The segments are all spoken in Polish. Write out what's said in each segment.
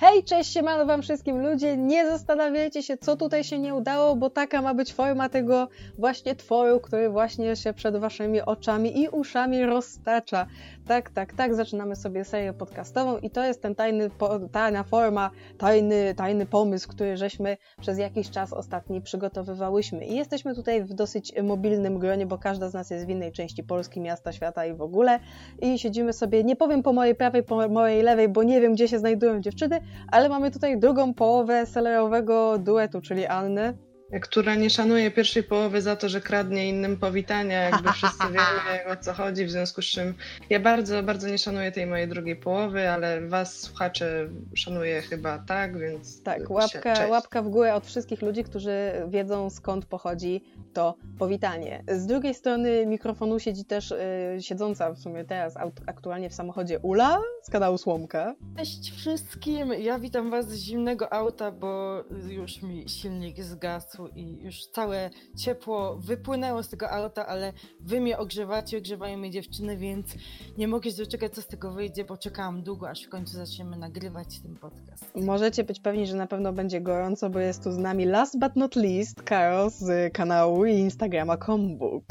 Hej, cześć, siemano wam wszystkim ludzie, nie zastanawiajcie się, co tutaj się nie udało, bo taka ma być forma tego właśnie tworu, który właśnie się przed waszymi oczami i uszami roztacza. Tak, tak, tak, zaczynamy sobie serię podcastową i to jest ten tajny, tajna forma, tajny, tajny pomysł, który żeśmy przez jakiś czas ostatni przygotowywałyśmy. I jesteśmy tutaj w dosyć mobilnym gronie, bo każda z nas jest w innej części Polski, miasta, świata i w ogóle. I siedzimy sobie, nie powiem po mojej prawej, po mojej lewej, bo nie wiem, gdzie się znajdują dziewczyny, ale mamy tutaj drugą połowę selerowego duetu, czyli Annę która nie szanuje pierwszej połowy za to, że kradnie innym powitania, jakby wszyscy wiemy o co chodzi, w związku z czym ja bardzo, bardzo nie szanuję tej mojej drugiej połowy, ale was słuchacze szanuję chyba tak, więc Tak, łapka, łapka w górę od wszystkich ludzi, którzy wiedzą skąd pochodzi to powitanie. Z drugiej strony mikrofonu siedzi też yy, siedząca w sumie teraz aktualnie w samochodzie Ula z kanału Słomka. Cześć wszystkim, ja witam was z zimnego auta, bo już mi silnik zgasł i już całe ciepło wypłynęło z tego auta, ale wy mnie ogrzewacie, ogrzewają mnie dziewczyny, więc nie mogę się doczekać, co z tego wyjdzie, bo czekałam długo, aż w końcu zaczniemy nagrywać ten podcast. Możecie być pewni, że na pewno będzie gorąco, bo jest tu z nami last but not least Karo z kanału i Instagrama Combuk.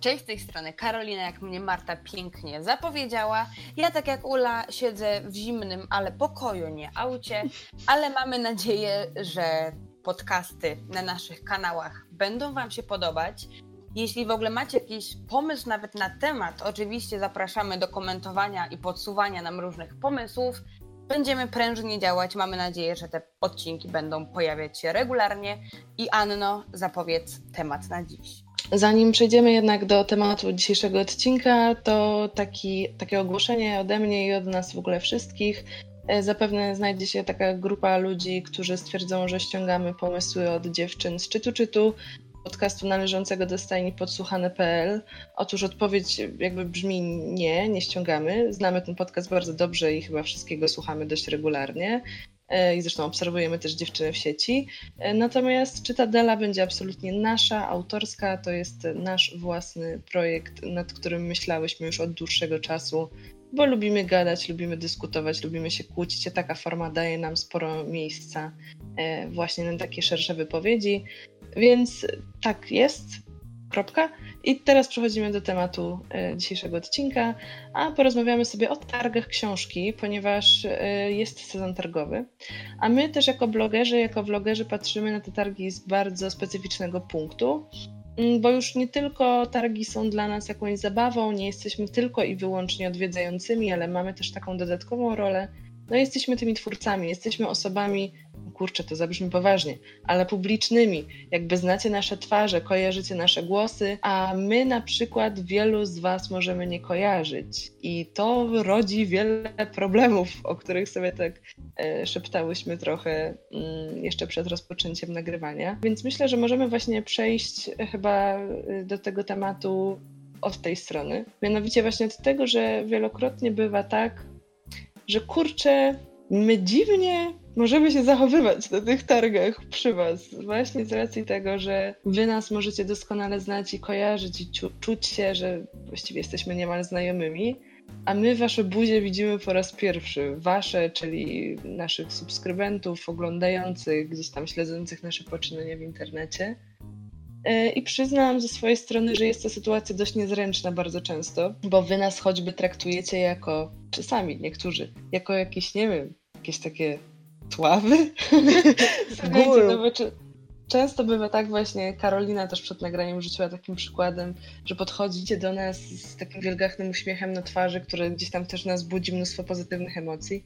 Cześć z tej strony Karolina, jak mnie Marta pięknie zapowiedziała. Ja tak jak Ula siedzę w zimnym, ale pokoju, nie aucie, ale mamy nadzieję, że podcasty na naszych kanałach będą Wam się podobać. Jeśli w ogóle macie jakiś pomysł nawet na temat, oczywiście zapraszamy do komentowania i podsuwania nam różnych pomysłów. Będziemy prężnie działać. Mamy nadzieję, że te odcinki będą pojawiać się regularnie. I Anno, zapowiedz temat na dziś. Zanim przejdziemy jednak do tematu dzisiejszego odcinka, to taki, takie ogłoszenie ode mnie i od nas w ogóle wszystkich. E, zapewne znajdzie się taka grupa ludzi, którzy stwierdzą, że ściągamy pomysły od dziewczyn z czytu czytu, podcastu należącego do stajni podsłuchane.pl. Otóż odpowiedź jakby brzmi nie, nie ściągamy. Znamy ten podcast bardzo dobrze i chyba wszystkiego słuchamy dość regularnie. E, I zresztą obserwujemy też dziewczyny w sieci. E, natomiast Czytadela będzie absolutnie nasza, autorska. To jest nasz własny projekt, nad którym myślałyśmy już od dłuższego czasu bo lubimy gadać, lubimy dyskutować, lubimy się kłócić, a taka forma daje nam sporo miejsca e, właśnie na takie szersze wypowiedzi. Więc tak jest. Kropka. I teraz przechodzimy do tematu e, dzisiejszego odcinka, a porozmawiamy sobie o targach książki, ponieważ e, jest sezon targowy. A my też jako blogerzy, jako vlogerzy patrzymy na te targi z bardzo specyficznego punktu, bo już nie tylko targi są dla nas jakąś zabawą, nie jesteśmy tylko i wyłącznie odwiedzającymi, ale mamy też taką dodatkową rolę. No jesteśmy tymi twórcami, jesteśmy osobami kurczę, to zabrzmi poważnie, ale publicznymi. Jakby znacie nasze twarze, kojarzycie nasze głosy, a my na przykład wielu z Was możemy nie kojarzyć. I to rodzi wiele problemów, o których sobie tak e, szeptałyśmy trochę mm, jeszcze przed rozpoczęciem nagrywania. Więc myślę, że możemy właśnie przejść chyba e, do tego tematu od tej strony. Mianowicie właśnie od tego, że wielokrotnie bywa tak, że kurczę, my dziwnie możemy się zachowywać na tych targach przy Was. Właśnie z racji tego, że Wy nas możecie doskonale znać i kojarzyć i czuć się, że właściwie jesteśmy niemal znajomymi, a my Wasze buzie widzimy po raz pierwszy. Wasze, czyli naszych subskrybentów, oglądających, gdzieś tam śledzących nasze poczynienia w internecie. E, I przyznam ze swojej strony, że jest to sytuacja dość niezręczna bardzo często, bo wy nas choćby traktujecie jako, czasami niektórzy, jako jakieś, nie wiem, jakieś takie sławy. Słuchajcie, no bo czy, często bywa tak właśnie, Karolina też przed nagraniem rzuciła takim przykładem, że podchodzicie do nas z takim wielgachnym uśmiechem na twarzy, który gdzieś tam też nas budzi mnóstwo pozytywnych emocji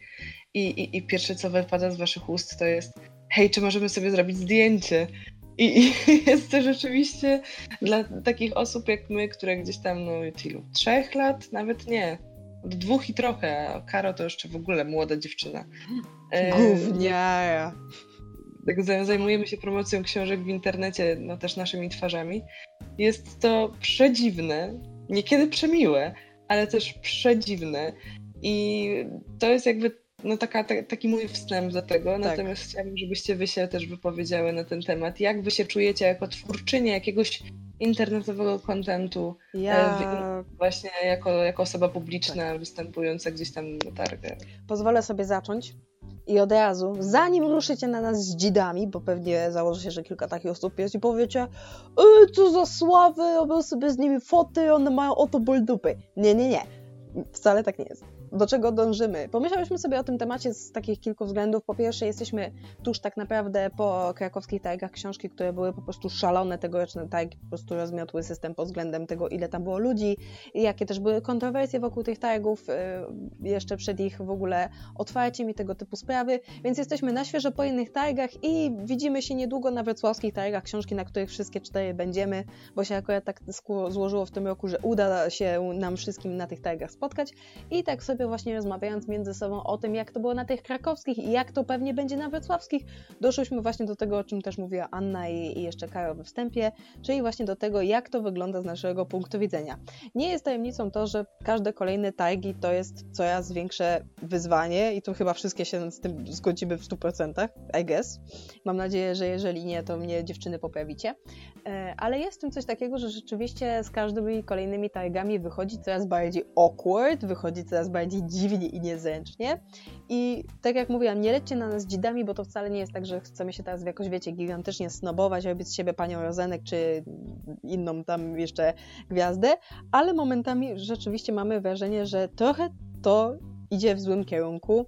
i, i, i pierwsze co wypada z waszych ust to jest hej, czy możemy sobie zrobić zdjęcie? I, I, jest to rzeczywiście dla takich osób jak my, które gdzieś tam, no ilu? Trzech lat? Nawet nie. Od dwóch i trochę. A Karo to jeszcze w ogóle młoda dziewczyna. Gówniara. Tak zajmujemy się promocją książek w internecie, no też naszymi twarzami. Jest to przedziwne, niekiedy przemiłe, ale też przedziwne. I to jest jakby no taka, ta, taki mój wstęp do tego, tak. natomiast chciałabym, żebyście wy się też wypowiedziały na ten temat. Jak wy się czujecie jako twórczynie jakiegoś internetowego kontentu, e, ja... właśnie jako, jako osoba publiczna tak. występująca gdzieś tam na targach? Pozwolę sobie zacząć. i od razu, zanim ruszycie na nas z dzidami, bo pewnie założy się, że kilka takich osób jest i powiecie e, co za sławy, robią sobie z nimi foty, one mają oto ból dupy. Nie, nie, nie. Wcale tak nie jest do czego dążymy. Pomyślałyśmy sobie o tym temacie z takich kilku względów. Po pierwsze, jesteśmy tuż tak naprawdę po krakowskich targach książki, które były po prostu szalone tegoroczne targi, po prostu rozmiotły system pod względem tego, ile tam było ludzi jakie też były kontrowersje wokół tych targów, y, jeszcze przed ich w ogóle otwarciem i tego typu sprawy, więc jesteśmy na świeżo po innych targach i widzimy się niedługo na wrocławskich targach książki, na których wszystkie cztery będziemy, bo się akurat tak złożyło w tym roku, że uda się nam wszystkim na tych targach spotkać i tak sobie właśnie rozmawiając między sobą o tym, jak to było na tych krakowskich i jak to pewnie będzie na wrocławskich, doszłyśmy właśnie do tego, o czym też mówiła Anna i, i jeszcze Karol we wstępie, czyli właśnie do tego, jak to wygląda z naszego punktu widzenia. Nie jest tajemnicą to, że każde kolejne targi to jest coraz większe wyzwanie i tu chyba wszystkie się z tym zgodzimy w 100%, I guess. Mam nadzieję, że jeżeli nie, to mnie dziewczyny poprawicie. E, ale jest w tym coś takiego, że rzeczywiście z każdymi kolejnymi targami wychodzi coraz bardziej awkward, wychodzi coraz bardziej dziwnie i niezręcznie. I tak jak mówiłam, nie lećcie na nas dzidami, bo to wcale nie jest tak, że chcemy się teraz jakoś, wiecie, gigantycznie snobować, robić z siebie panią Rozenek, czy inną tam jeszcze gwiazdę, ale momentami rzeczywiście mamy wrażenie, że trochę to idzie w złym kierunku,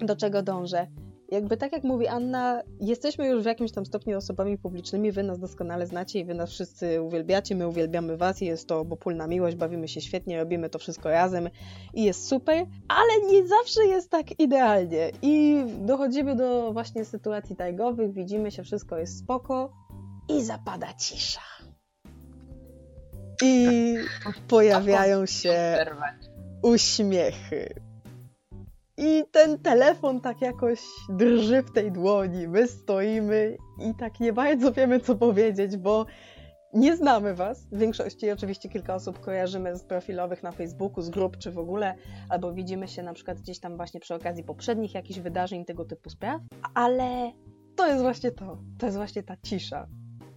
do czego dążę jakby tak jak mówi Anna, jesteśmy już w jakimś tam stopniu osobami publicznymi, wy nas doskonale znacie i wy nas wszyscy uwielbiacie, my uwielbiamy was i jest to obopólna miłość, bawimy się świetnie, robimy to wszystko razem i jest super, ale nie zawsze jest tak idealnie. I dochodzimy do właśnie sytuacji tajgowych, widzimy się, wszystko jest spoko i zapada cisza. I pojawiają się uśmiechy i ten telefon tak jakoś drży w tej dłoni. My stoimy i tak nie bardzo wiemy, co powiedzieć, bo nie znamy Was. W większości oczywiście kilka osób kojarzymy z profilowych na Facebooku, z grup czy w ogóle, albo widzimy się na przykład gdzieś tam właśnie przy okazji poprzednich jakichś wydarzeń, tego typu spraw, ale to jest właśnie to. To jest właśnie ta cisza.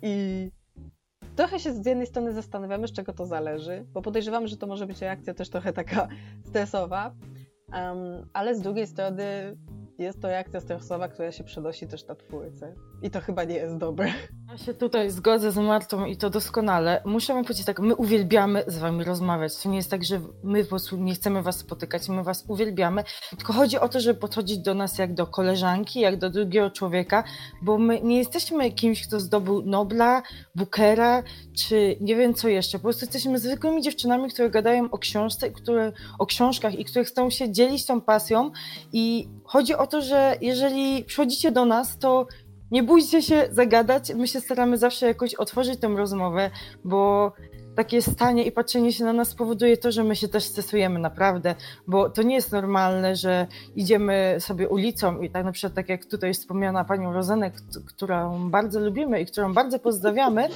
I trochę się z jednej strony zastanawiamy, z czego to zależy, bo podejrzewamy, że to może być reakcja też trochę taka stresowa, Um, ale z drugiej strony jest to reakcja stresowa, która się przenosi też na twórcę. I to chyba nie jest dobre. Ja się tutaj zgodzę z Martą i to doskonale. Muszę wam powiedzieć tak, my uwielbiamy z wami rozmawiać. To nie jest tak, że my po prostu nie chcemy was spotykać, my was uwielbiamy. Tylko chodzi o to, żeby podchodzić do nas jak do koleżanki, jak do drugiego człowieka, bo my nie jesteśmy kimś, kto zdobył Nobla, Bookera, czy nie wiem co jeszcze. Po prostu jesteśmy zwykłymi dziewczynami, które gadają o książce, które, o książkach i które chcą się dzielić tą pasją i chodzi o to, że jeżeli przychodzicie do nas, to nie bójcie się zagadać. My się staramy zawsze jakoś otworzyć tę rozmowę, bo takie stanie i patrzenie się na nas powoduje to, że my się też stresujemy naprawdę, bo to nie jest normalne, że idziemy sobie ulicą i tak na przykład tak jak tutaj wspomniana panią Rozenek, którą bardzo lubimy i którą bardzo pozdrawiamy,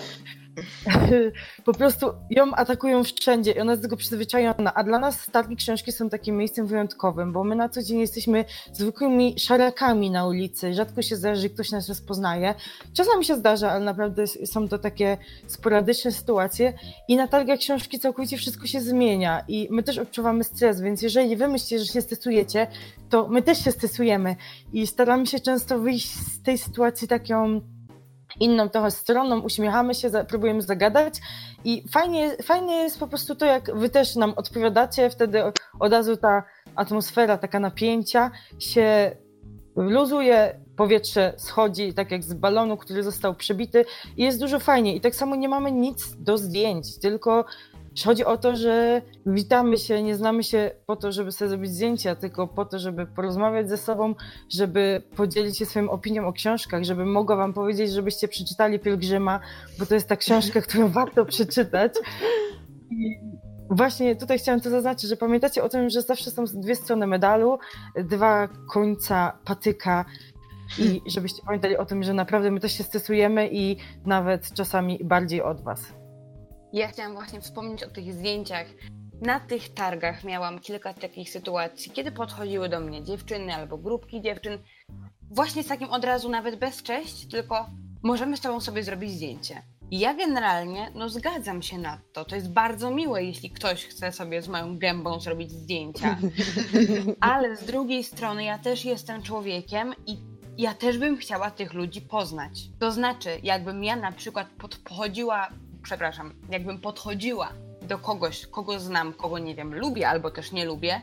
po prostu ją atakują wszędzie i ona jest tego przyzwyczajona. A dla nas targi książki są takim miejscem wyjątkowym, bo my na co dzień jesteśmy zwykłymi szarakami na ulicy. Rzadko się zdarza, że ktoś nas rozpoznaje. Czasami się zdarza, ale naprawdę są to takie sporadyczne sytuacje. I na targach książki całkowicie wszystko się zmienia i my też odczuwamy stres, więc jeżeli wy myślicie, że się stresujecie, to my też się stresujemy i staramy się często wyjść z tej sytuacji taką inną trochę stroną, uśmiechamy się, próbujemy zagadać i fajnie, fajnie jest po prostu to, jak wy też nam odpowiadacie, wtedy od razu ta atmosfera, taka napięcia się luzuje, powietrze schodzi tak jak z balonu, który został przebity i jest dużo fajnie. I tak samo nie mamy nic do zdjęć, tylko Chodzi o to, że witamy się, nie znamy się po to, żeby sobie zrobić zdjęcia, tylko po to, żeby porozmawiać ze sobą, żeby podzielić się swoją opinią o książkach, żeby mogła wam powiedzieć, żebyście przeczytali Pielgrzyma, bo to jest ta książka, którą warto przeczytać. I właśnie tutaj chciałam to zaznaczyć, że pamiętacie o tym, że zawsze są dwie strony medalu, dwa końca patyka i żebyście pamiętali o tym, że naprawdę my też się stresujemy i nawet czasami bardziej od was. Ja chciałam właśnie wspomnieć o tych zdjęciach. Na tych targach miałam kilka takich sytuacji, kiedy podchodziły do mnie dziewczyny albo grupki dziewczyn, właśnie z takim od razu nawet bez cześć, tylko możemy z tobą sobie zrobić zdjęcie. I ja generalnie, no zgadzam się na to. To jest bardzo miłe, jeśli ktoś chce sobie z moją gębą zrobić zdjęcia. Ale z drugiej strony ja też jestem człowiekiem i ja też bym chciała tych ludzi poznać. To znaczy, jakbym ja na przykład podchodziła, przepraszam, jakbym podchodziła do kogoś, kogo znam, kogo nie wiem, lubię albo też nie lubię,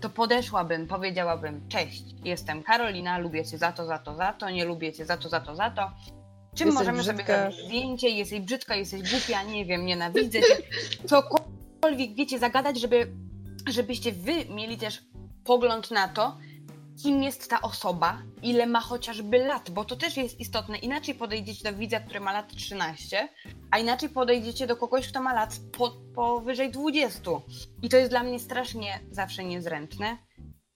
to podeszłabym, powiedziałabym: Cześć, jestem Karolina, lubię cię za to, za to, za to, nie lubię cię za to, za to, za to. Czym Jesteś możemy brzydka. sobie zrobić zdjęcie? Jesteś brzydka, jesteś głupia, nie wiem, nienawidzę cię. Cokolwiek wiecie, zagadać, żeby, żebyście wy mieli też pogląd na to, kim jest ta osoba, ile ma chociażby lat, bo to też jest istotne. Inaczej podejdziecie do widza, który ma lat 13, a inaczej podejdziecie do kogoś, kto ma lat po, powyżej 20. I to jest dla mnie strasznie zawsze niezręczne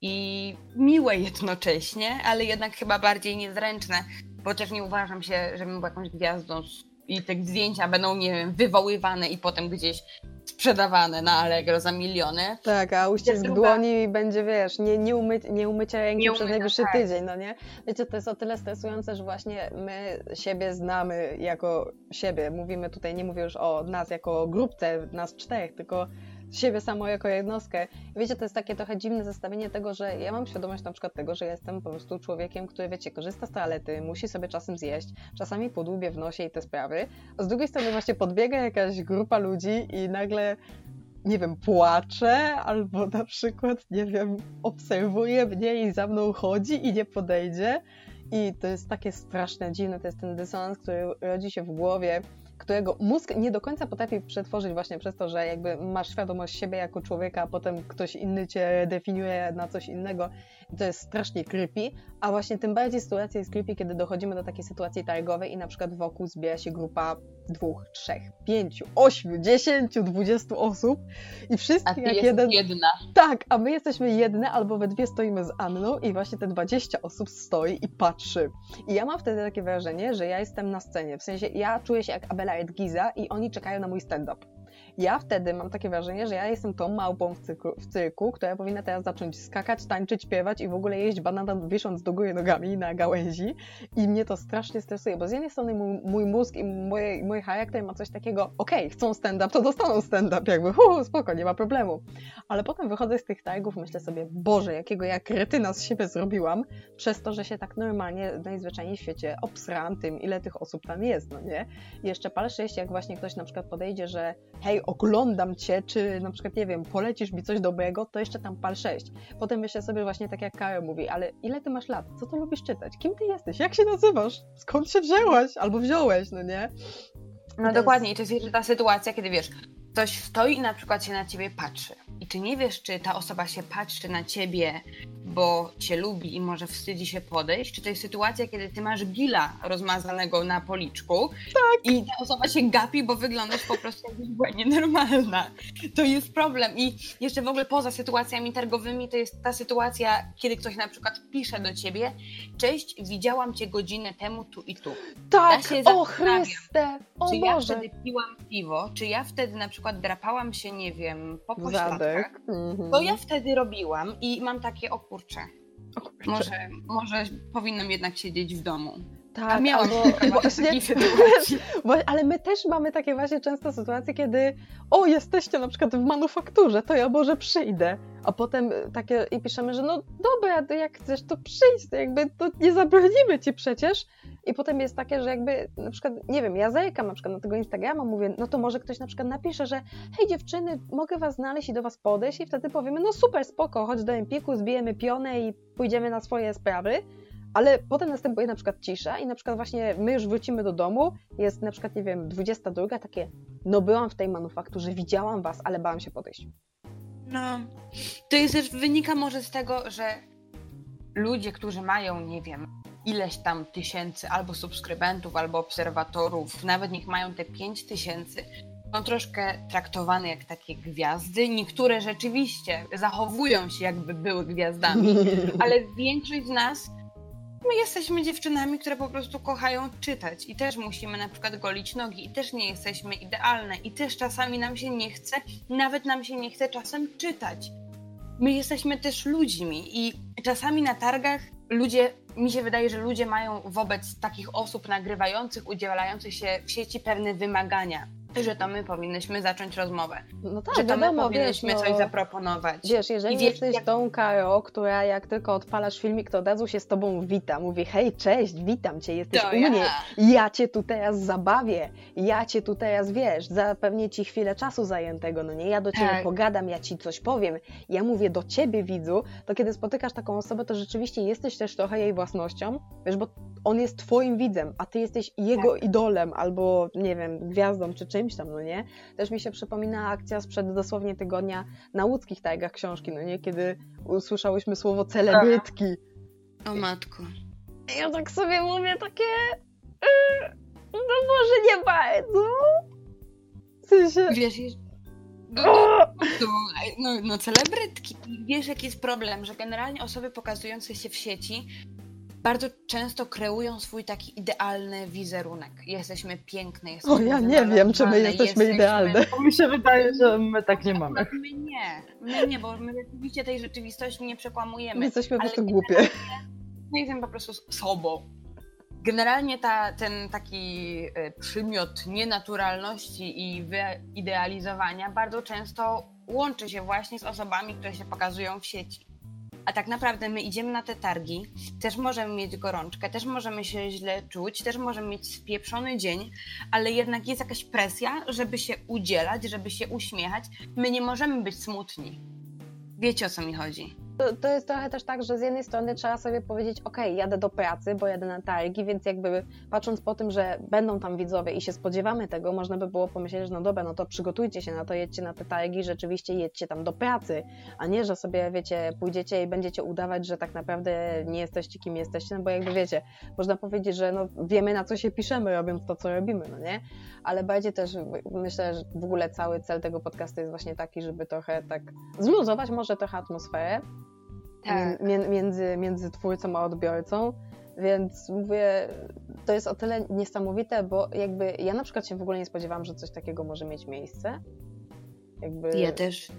i miłe jednocześnie, ale jednak chyba bardziej niezręczne, bo też nie uważam się, żebym była jakąś gwiazdą i te zdjęcia będą, nie wiem, wywoływane i potem gdzieś sprzedawane na Allegro za miliony. Tak, a uścisk druga- dłoni będzie, wiesz, nie, nie, umy, nie umycia ręki Nie przez umyta, najwyższy tak. tydzień, no nie? Wiecie, to jest o tyle stresujące, że właśnie my siebie znamy jako siebie. Mówimy tutaj, nie mówię już o nas jako grupce, nas czterech, tylko siebie samo jako jednostkę. Wiecie, to jest takie trochę dziwne zestawienie tego, że ja mam świadomość na przykład tego, że jestem po prostu człowiekiem, który, wiecie, korzysta z toalety, musi sobie czasem zjeść, czasami podłubie w nosie i te sprawy, a z drugiej strony właśnie podbiega jakaś grupa ludzi i nagle nie wiem, płacze, albo na przykład, nie wiem, obserwuje mnie i za mną chodzi i nie podejdzie. I to jest takie straszne, dziwne, to jest ten dysonans, który rodzi się w głowie, którego mózg nie do końca potrafi przetworzyć właśnie przez to, że jakby masz świadomość siebie jako człowieka, a potem ktoś inny cię definiuje na coś innego. To jest strasznie creepy, a właśnie tym bardziej sytuacja jest creepy, kiedy dochodzimy do takiej sytuacji targowej i na przykład wokół zbiera się grupa dwóch, trzech, pięciu, ośmiu, dziesięciu, dwudziestu osób i A ty jak jeden... jedna. Tak, a my jesteśmy jedne albo we dwie stoimy z Anną i właśnie te 20 osób stoi i patrzy. I ja mam wtedy takie wrażenie, że ja jestem na scenie. W sensie ja czuję się jak Abelard Giza i oni czekają na mój stand-up. Ja wtedy mam takie wrażenie, że ja jestem tą małpą w cyrku, w cyrku, która powinna teraz zacząć skakać, tańczyć, śpiewać i w ogóle jeść bananan wisząc do góry nogami na gałęzi. I mnie to strasznie stresuje, bo z jednej strony mój, mój mózg i mój, mój charakter ma coś takiego, okej, chcą stand-up, to dostaną stand-up, jakby, hu, spoko, nie ma problemu. Ale potem wychodzę z tych targów, myślę sobie, Boże, jakiego ja kretyna z siebie zrobiłam, przez to, że się tak normalnie, najzwyczajniej w świecie obsrałam tym, ile tych osób tam jest, no nie? I jeszcze pal 6, jak właśnie ktoś na przykład podejdzie, że hej, oglądam cię, czy na przykład, nie wiem, polecisz mi coś dobrego, to jeszcze tam pal 6. Potem myślę sobie właśnie tak jak Karol mówi, ale ile ty masz lat? Co ty lubisz czytać? Kim ty jesteś? Jak się nazywasz? Skąd się wzięłaś? Albo wziąłeś, no nie? No dokładnie, i to jest jeszcze ta sytuacja, kiedy wiesz, ktoś stoi i na przykład się na ciebie patrzy. I ty nie wiesz, czy ta osoba się patrzy na ciebie, bo cię lubi i może wstydzi się podejść, czy to jest sytuacja, kiedy ty masz gila rozmazanego na policzku Tak. i ta osoba się gapi, bo wyglądasz po prostu była nienormalna. To jest problem. I jeszcze w ogóle poza sytuacjami targowymi to jest ta sytuacja, kiedy ktoś na przykład pisze do ciebie Cześć, widziałam cię godzinę temu tu i tu. Tak, się o Chryste, o czy ja wtedy piłam piwo, czy ja wtedy na przykład drapałam się, nie wiem, po pośladkach, Mhm. to ja wtedy robiłam i mam takie, o kurczę, O kurczę. może, może powinnam jednak siedzieć w domu. Tak, A miałam albo właśnie, ale my też mamy takie właśnie często sytuacje, kiedy o, jesteście na przykład w manufakturze, to ja może przyjdę. A potem takie i piszemy, że no dobra, jak chcesz, to przyjdź, to jakby to nie zabronimy ci przecież. I potem jest takie, że jakby na przykład, nie wiem, ja zerkam na przykład na tego Instagrama, mówię, no to może ktoś na przykład napisze, że hej dziewczyny, mogę was znaleźć i do was podejść i wtedy powiemy, no super, spoko, chodź do Empiku, zbijemy pionę i pójdziemy na swoje sprawy. Ale potem następuje na przykład cisza i na przykład właśnie my już wrócimy do domu, jest na przykład, nie wiem, 22, takie, no byłam w tej manufakturze, widziałam was, ale bałam się podejść. No, to jest też, wynika może z tego, że ludzie, którzy mają, nie wiem, ileś tam tysięcy albo subskrybentów, albo obserwatorów, nawet niech mają te 5 tysięcy, są troszkę traktowane jak takie gwiazdy. Niektóre rzeczywiście zachowują się, jakby były gwiazdami, ale większość z nas, my jesteśmy dziewczynami, które po prostu kochają czytać i też musimy na przykład golić nogi i też nie jesteśmy idealne i też czasami nam się nie chce, nawet nam się nie chce czasem czytać. My jesteśmy też ludźmi i czasami na targach ludzie mi się wydaje, że ludzie mają wobec takich osób nagrywających, udzielających się w sieci pewne wymagania. Że to my powinnyśmy zacząć rozmowę. No tak, że to wiadomo, my powinnyśmy wiesz, no, coś zaproponować. Wiesz, jeżeli wiesz, jesteś jak- tą Karo, która jak tylko odpalasz filmik, to od razu się z tobą wita. Mówi, hej, cześć, witam cię, jesteś To u ja. mnie. Ja cię tu teraz zabawię. Ja cię tu teraz, wiesz, zapewnię ci chwilę czasu zajętego, no nie? Ja do ciebie Tak. pogadam, ja ci coś powiem. Ja mówię do ciebie, widzu, to kiedy spotykasz taką osobę, to rzeczywiście jesteś też trochę jej własnością, wiesz, bo on jest twoim widzem, a ty jesteś jego Tak. idolem albo, nie wiem, gwiazdą czy czymś tam, no nie? Też mi się przypomina akcja sprzed dosłownie tygodnia na łódzkich targach książki, no nie? Kiedy usłyszałyśmy słowo celebrytki. O matko. Ja tak sobie mówię takie... "Yy, No może nie bardzo. W sensie... Wiesz, no, no, no, no celebrytki. Wiesz, jaki jest problem, że generalnie osoby pokazujące się w sieci bardzo często kreują swój taki idealny wizerunek. Jesteśmy piękne, jesteśmy O, ja nie wiem, czy my wymalowane, jesteśmy idealne. Bo mi się wydaje, że my tak nie mamy. My nie, my nie, bo my rzeczywiście tej rzeczywistości nie My przekłamujemy. jesteśmy po prostu głupie. My jesteśmy po prostu sobą. Generalnie ta, ten taki e, przymiot nienaturalności i wyidealizowania bardzo często łączy się właśnie z osobami, które się pokazują w sieci. A tak naprawdę my idziemy na te targi, też możemy mieć gorączkę, też możemy się źle czuć, też możemy mieć spieprzony dzień, ale jednak jest jakaś presja, żeby się udzielać, żeby się uśmiechać. My nie możemy być smutni. Wiecie o co mi chodzi? To, to jest trochę też tak, że z jednej strony trzeba sobie powiedzieć, ok, jadę do pracy, bo jadę na targi, więc jakby patrząc po tym, że będą tam widzowie i się spodziewamy tego, można by było pomyśleć, że no dobra, no to przygotujcie się na to, jedźcie na te targi, rzeczywiście jedźcie tam do pracy, a nie, że sobie, wiecie, pójdziecie i będziecie udawać, że tak naprawdę nie jesteście kim jesteście, no bo jakby wiecie, można powiedzieć, że no wiemy na co się piszemy, robiąc to, co robimy, no nie? Ale bardziej też myślę, że w ogóle cały cel tego podcastu jest właśnie taki, żeby trochę tak zluzować może trochę atmosferę, Tak. mię- między, między twórcą a odbiorcą. Więc mówię, to jest o tyle niesamowite, bo jakby ja na przykład się w ogóle nie spodziewałam, że coś takiego może mieć miejsce. Jakby, Ja też.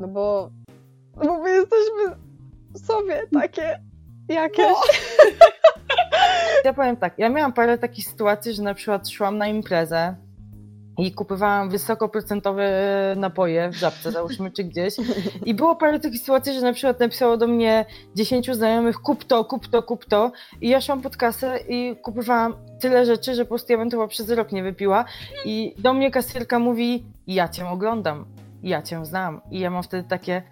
No bo, no bo my jesteśmy sobie takie jakieś. Ja powiem tak, ja miałam parę takich sytuacji, że na przykład szłam na imprezę i kupowałam wysokoprocentowe napoje w żabce, załóżmy, czy gdzieś. I było parę takich sytuacji, że na przykład napisało do mnie 10 znajomych, kup to, kup to, kup to. I ja szłam pod kasę i kupowałam tyle rzeczy, że po prostu ja bym to chyba przez rok nie wypiła. I do mnie kasjerka mówi, ja cię oglądam, ja cię znam. I ja mam wtedy takie, "Mm,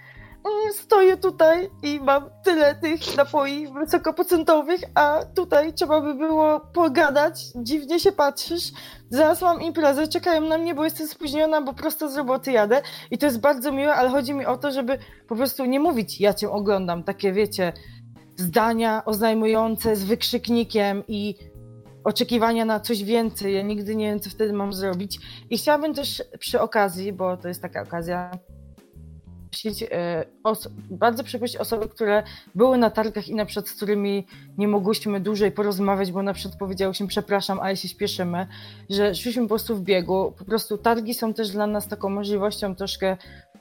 stoję tutaj i mam tyle tych napoi wysokoprocentowych, a tutaj trzeba by było pogadać, dziwnie się patrzysz, zaraz mam imprezę, czekają na mnie, bo jestem spóźniona, bo prosto z roboty jadę i to jest bardzo miłe, ale chodzi mi o to, żeby po prostu nie mówić ja cię oglądam, takie wiecie, zdania oznajmujące z wykrzyknikiem i oczekiwania na coś więcej. Ja nigdy nie wiem, co wtedy mam zrobić. I chciałabym też przy okazji, bo to jest taka okazja, prosić, e, bardzo przeprosić osoby, które były na targach i na przykład z którymi nie mogłyśmy dłużej porozmawiać, bo na przykład powiedziałyśmy przepraszam, ale się śpieszymy, że szliśmy po prostu w biegu. Po prostu targi są też dla nas taką możliwością troszkę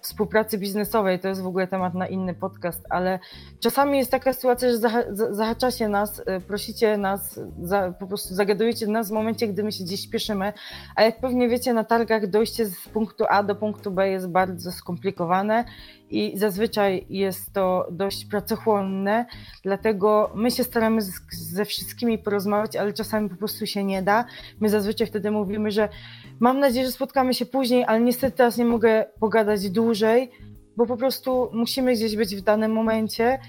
współpracy biznesowej, to jest w ogóle temat na inny podcast, ale czasami jest taka sytuacja, że zaha- za- zahaczacie nas, e, prosicie nas, za, po prostu zagadujecie nas w momencie, gdy my się gdzieś śpieszymy, a jak pewnie wiecie, na targach dojście z punktu A do punktu B jest bardzo skomplikowane i zazwyczaj jest to dość pracochłonne, dlatego my się staramy z, ze wszystkimi porozmawiać, ale czasami po prostu się nie da. My zazwyczaj wtedy mówimy, że mam nadzieję, że spotkamy się później, ale niestety teraz nie mogę pogadać dłużej, bo po prostu musimy gdzieś być w danym momencie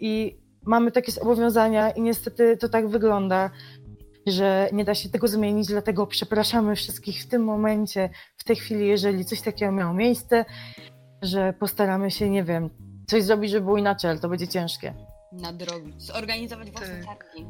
i mamy takie zobowiązania i niestety to tak wygląda, że nie da się tego zmienić, dlatego przepraszamy wszystkich w tym momencie, w tej chwili, jeżeli coś takiego miało miejsce, że postaramy się, nie wiem, coś zrobić, żeby było inaczej, ale to będzie ciężkie. Nadrobić. Zorganizować własne Tak. targi.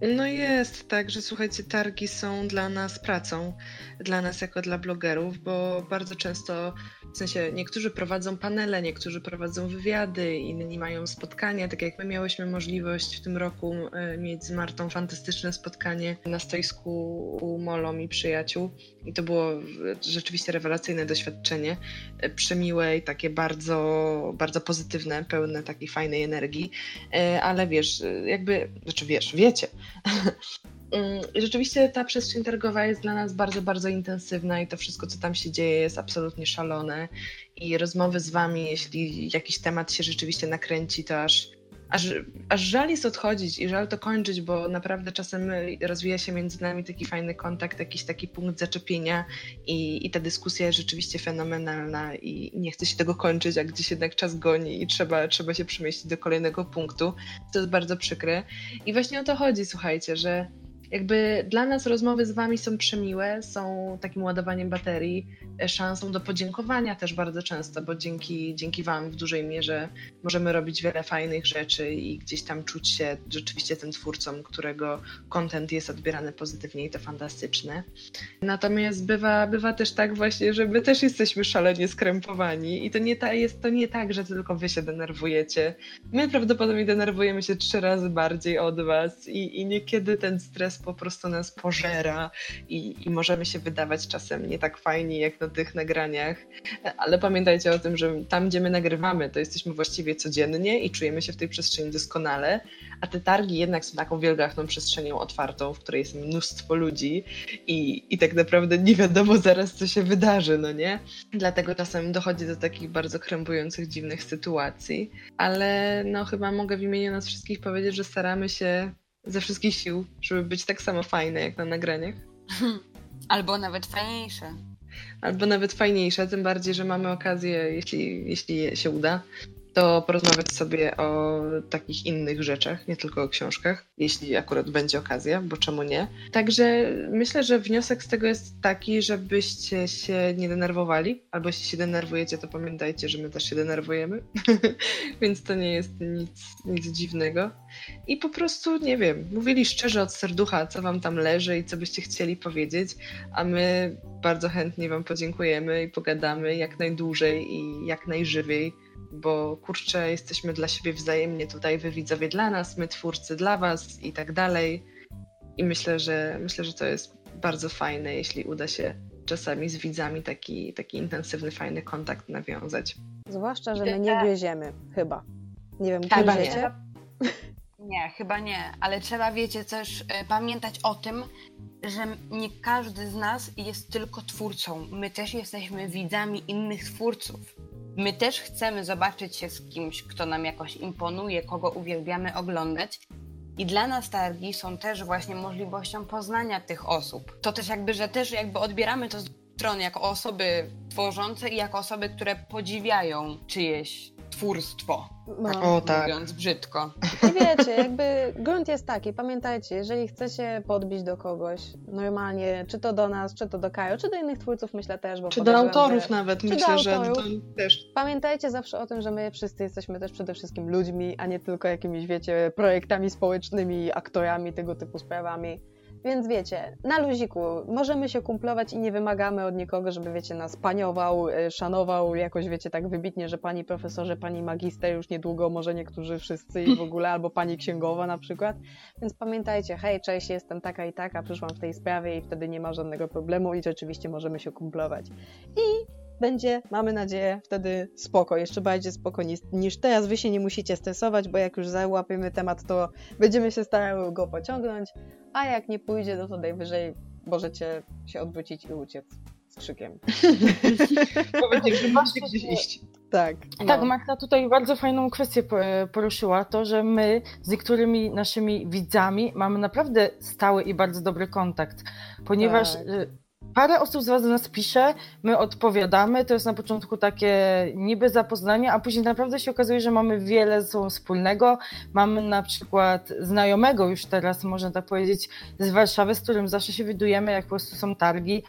No jest tak, że słuchajcie, targi są dla nas pracą, dla nas jako dla blogerów, bo bardzo często, w sensie niektórzy prowadzą panele, niektórzy prowadzą wywiady, inni mają spotkania, tak jak my miałyśmy możliwość w tym roku e, mieć z Martą fantastyczne spotkanie na stoisku u Molom i przyjaciół. I to było rzeczywiście rewelacyjne doświadczenie, e, przemiłe i takie bardzo, bardzo pozytywne, pełne takiej fajnej energii, e, ale wiesz, jakby, znaczy wiesz, wiecie, rzeczywiście ta przestrzeń targowa jest dla nas bardzo, bardzo intensywna i to wszystko, co tam się dzieje, jest absolutnie szalone. I rozmowy z Wami, jeśli jakiś temat się rzeczywiście nakręci, to aż, aż, aż żal jest odchodzić i żal to kończyć, bo naprawdę czasem rozwija się między nami taki fajny kontakt, jakiś taki punkt zaczepienia i, i ta dyskusja jest rzeczywiście fenomenalna i nie chce się tego kończyć, a gdzieś jednak czas goni i trzeba, trzeba się przemieścić do kolejnego punktu. To jest bardzo przykre. I właśnie o to chodzi, słuchajcie, że jakby dla nas rozmowy z Wami są przemiłe, są takim ładowaniem baterii, e, szansą do podziękowania też bardzo często, bo dzięki, dzięki Wam w dużej mierze możemy robić wiele fajnych rzeczy i gdzieś tam czuć się rzeczywiście tym twórcą, którego content jest odbierany pozytywnie i to fantastyczne. Natomiast bywa, bywa też tak właśnie, że my też jesteśmy szalenie skrępowani i to nie ta, jest to nie tak, że tylko Wy się denerwujecie. My prawdopodobnie denerwujemy się trzy razy bardziej od Was i, i niekiedy ten stres po prostu nas pożera i, i możemy się wydawać czasem nie tak fajni jak na tych nagraniach, ale pamiętajcie o tym, że tam, gdzie my nagrywamy, to jesteśmy właściwie codziennie i czujemy się w tej przestrzeni doskonale, a te targi jednak są taką wielgachną przestrzenią otwartą, w której jest mnóstwo ludzi i, i tak naprawdę nie wiadomo zaraz, co się wydarzy, no nie? Dlatego czasem dochodzi do takich bardzo krępujących, dziwnych sytuacji, ale no chyba mogę w imieniu nas wszystkich powiedzieć, że staramy się ze wszystkich sił, żeby być tak samo fajne jak na nagraniach. Albo nawet fajniejsze. Albo nawet fajniejsze, tym bardziej, że mamy okazję, jeśli, jeśli się uda, to porozmawiać sobie o takich innych rzeczach, nie tylko o książkach, jeśli akurat będzie okazja, bo czemu nie. Także myślę, że wniosek z tego jest taki, żebyście się nie denerwowali, albo jeśli się denerwujecie, to pamiętajcie, że my też się denerwujemy, więc to nie jest nic, nic dziwnego. I po prostu, nie wiem, mówili szczerze od serducha, co wam tam leży i co byście chcieli powiedzieć, a my bardzo chętnie wam podziękujemy i pogadamy jak najdłużej i jak najżywiej bo kurczę, jesteśmy dla siebie wzajemnie tutaj, wy widzowie dla nas, my twórcy dla was i tak dalej. I myślę, że myślę, że to jest bardzo fajne, jeśli uda się czasami z widzami taki, taki intensywny, fajny kontakt nawiązać. Zwłaszcza, że my nie gryziemy, chyba. Nie wiem, tak, gryziecie? Nie. nie, chyba nie, ale trzeba, wiecie, też y, pamiętać o tym, że nie każdy z nas jest tylko twórcą. My też jesteśmy widzami innych twórców. My też chcemy zobaczyć się z kimś, kto nam jakoś imponuje, kogo uwielbiamy oglądać. I dla nas targi są też właśnie możliwością poznania tych osób. To też jakby, że też jakby odbieramy to z strony jako osoby tworzące i jako osoby, które podziwiają czyjeś twórstwo. No. O, tak. Mówiąc brzydko. I wiecie, jakby grunt jest taki, pamiętajcie, jeżeli chcecie podbić do kogoś normalnie, czy to do nas, czy to do Kajo, czy do innych twórców, myślę też, bo Czy do autorów że... nawet, czy myślę, że do, też. Pamiętajcie zawsze o tym, że my wszyscy jesteśmy też przede wszystkim ludźmi, a nie tylko jakimiś, wiecie, projektami społecznymi, aktorami, tego typu sprawami. Więc wiecie, na luziku możemy się kumplować i nie wymagamy od nikogo, żeby wiecie, nas paniował, y, szanował jakoś, wiecie, tak wybitnie, że pani profesorze, pani magister już niedługo, może niektórzy wszyscy i w ogóle, albo pani księgowa na przykład. Więc pamiętajcie, hej, cześć, jestem taka i taka, przyszłam w tej sprawie i wtedy nie ma żadnego problemu i rzeczywiście możemy się kumplować. I będzie, mamy nadzieję, wtedy spoko, jeszcze bardziej spoko niż, niż teraz. Wy się nie musicie stresować, bo jak już załapiemy temat, to będziemy się starały go pociągnąć, a jak nie pójdzie, no to najwyżej możecie się odwrócić i uciec z krzykiem. Powiedzieć, że masz gdzieś iść. Tak. No. Tak, Magda tutaj bardzo fajną kwestię poruszyła, to, że my z niektórymi naszymi widzami mamy naprawdę stały i bardzo dobry kontakt, ponieważ tak. Parę osób z Was do nas pisze, my odpowiadamy, to jest na początku takie niby zapoznanie, a później naprawdę się okazuje, że mamy wiele ze sobą wspólnego. Mamy na przykład znajomego już teraz, można tak powiedzieć, z Warszawy, z którym zawsze się widujemy, jak po prostu są targi.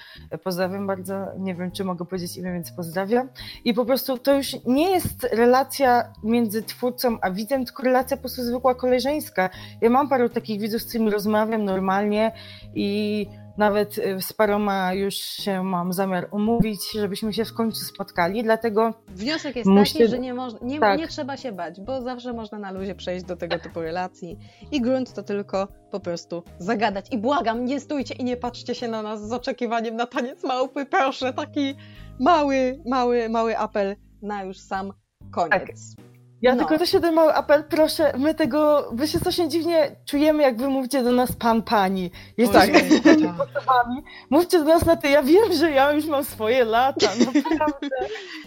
Pozdrawiam bardzo, nie wiem, czy mogę powiedzieć imię, więc pozdrawiam. I po prostu to już nie jest relacja między twórcą a widzem, tylko relacja po prostu zwykła koleżeńska. Ja mam paru takich widzów, z którymi rozmawiam normalnie i nawet y, z paroma już się mam zamiar umówić, żebyśmy się w końcu spotkali, dlatego... Wniosek jest taki, że nie, moż... nie, tak. nie trzeba się bać, bo zawsze można na luzie przejść do tego typu relacji i grunt to tylko po prostu zagadać. I błagam, nie stójcie i nie patrzcie się na nas z oczekiwaniem na taniec małpy, proszę, taki mały, mały, mały apel na już sam koniec. Tak. Ja no. tylko też jeden mały apel, proszę, my tego, wy się strasznie dziwnie czujemy, jak wy mówicie do nas pan, pani. Jesteśmy tak. Mówcie do nas na ty. Ja wiem, że ja już mam swoje lata, naprawdę.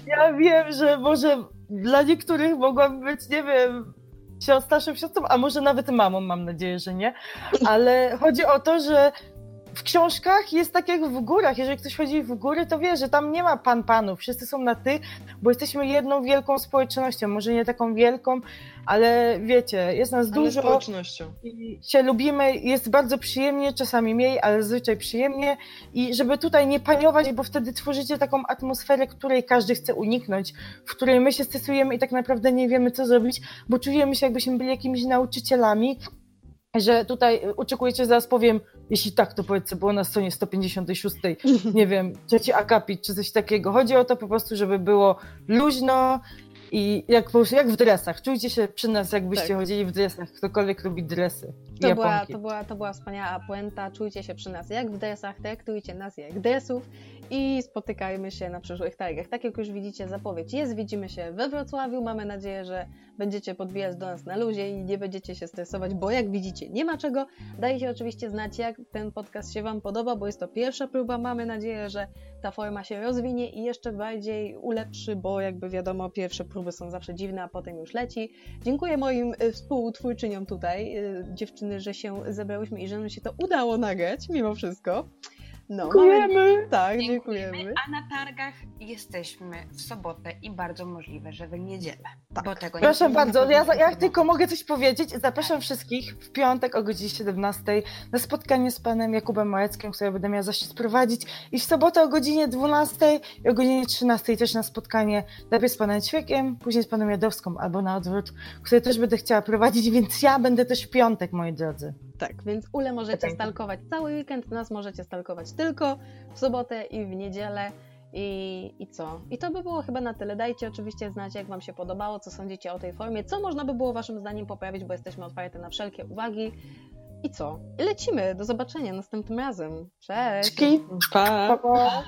Ja wiem, że może dla niektórych mogłam być, nie wiem, starszą siostrą, a może nawet mamą, mam nadzieję, że nie. Ale chodzi o to, że w książkach jest tak jak w górach. Jeżeli ktoś chodzi w góry, to wie, że tam nie ma pan panów. Wszyscy są na ty, bo jesteśmy jedną wielką społecznością. Może nie taką wielką, ale wiecie, jest nas ale dużo. społecznością. I się lubimy, jest bardzo przyjemnie, czasami mniej, ale zazwyczaj przyjemnie. I żeby tutaj nie paniować, bo wtedy tworzycie taką atmosferę, której każdy chce uniknąć, w której my się stresujemy i tak naprawdę nie wiemy, co zrobić, bo czujemy się, jakbyśmy byli jakimiś nauczycielami, że tutaj oczekujecie, zaraz powiem, jeśli tak, to powiedzcie, było na stronie 156, nie wiem, trzeci akapit czy coś takiego. Chodzi o to po prostu, żeby było luźno, i jak, po prostu, jak w dresach. Czujcie się przy nas, jakbyście tak. chodzili w dresach. Ktokolwiek lubi dresy. To była, to, była, to była wspaniała puenta. Czujcie się przy nas jak w dresach, traktujcie nas jak dresów i spotykajmy się na przyszłych targach. Tak jak już widzicie, zapowiedź jest. Widzimy się we Wrocławiu. Mamy nadzieję, że będziecie podbijać do nas na luzie i nie będziecie się stresować, bo jak widzicie, nie ma czego. Dajcie oczywiście znać, jak ten podcast się Wam podoba, bo jest to pierwsza próba. Mamy nadzieję, że ta forma się rozwinie i jeszcze bardziej ulepszy, bo jakby wiadomo, pierwsze próby są zawsze dziwne, a potem już leci. Dziękuję moim y, współtwórczyniom tutaj, y, dziewczyny, że się zebrałyśmy i że nam się to udało nagrać, mimo wszystko. No, dziękujemy. Mamy... Tak, dziękujemy. dziękujemy. A na targach jesteśmy w sobotę i bardzo możliwe, że w niedzielę. Tak. Bo tego Proszę nie bardzo, ja, ja tylko mogę coś powiedzieć. Zapraszam tak. wszystkich w piątek o godzinie 17 na spotkanie z panem Jakubem Małeckim, które będę miała zaszczyt prowadzić i w sobotę o godzinie 12 i o godzinie 13 też na spotkanie najpierw z panem Ćwiekiem, później z panem Jadowską albo na odwrót, które też będę chciała prowadzić, więc ja będę też w piątek, moi drodzy. Tak, więc Ule możecie stalkować cały weekend, nas możecie stalkować tylko w sobotę i w niedzielę. I, I co? I to by było chyba na tyle. Dajcie oczywiście znać, jak Wam się podobało, co sądzicie o tej formie, co można by było Waszym zdaniem poprawić, bo jesteśmy otwarte na wszelkie uwagi. I co? I lecimy. Do zobaczenia następnym razem. Cześć! Pa! pa, pa.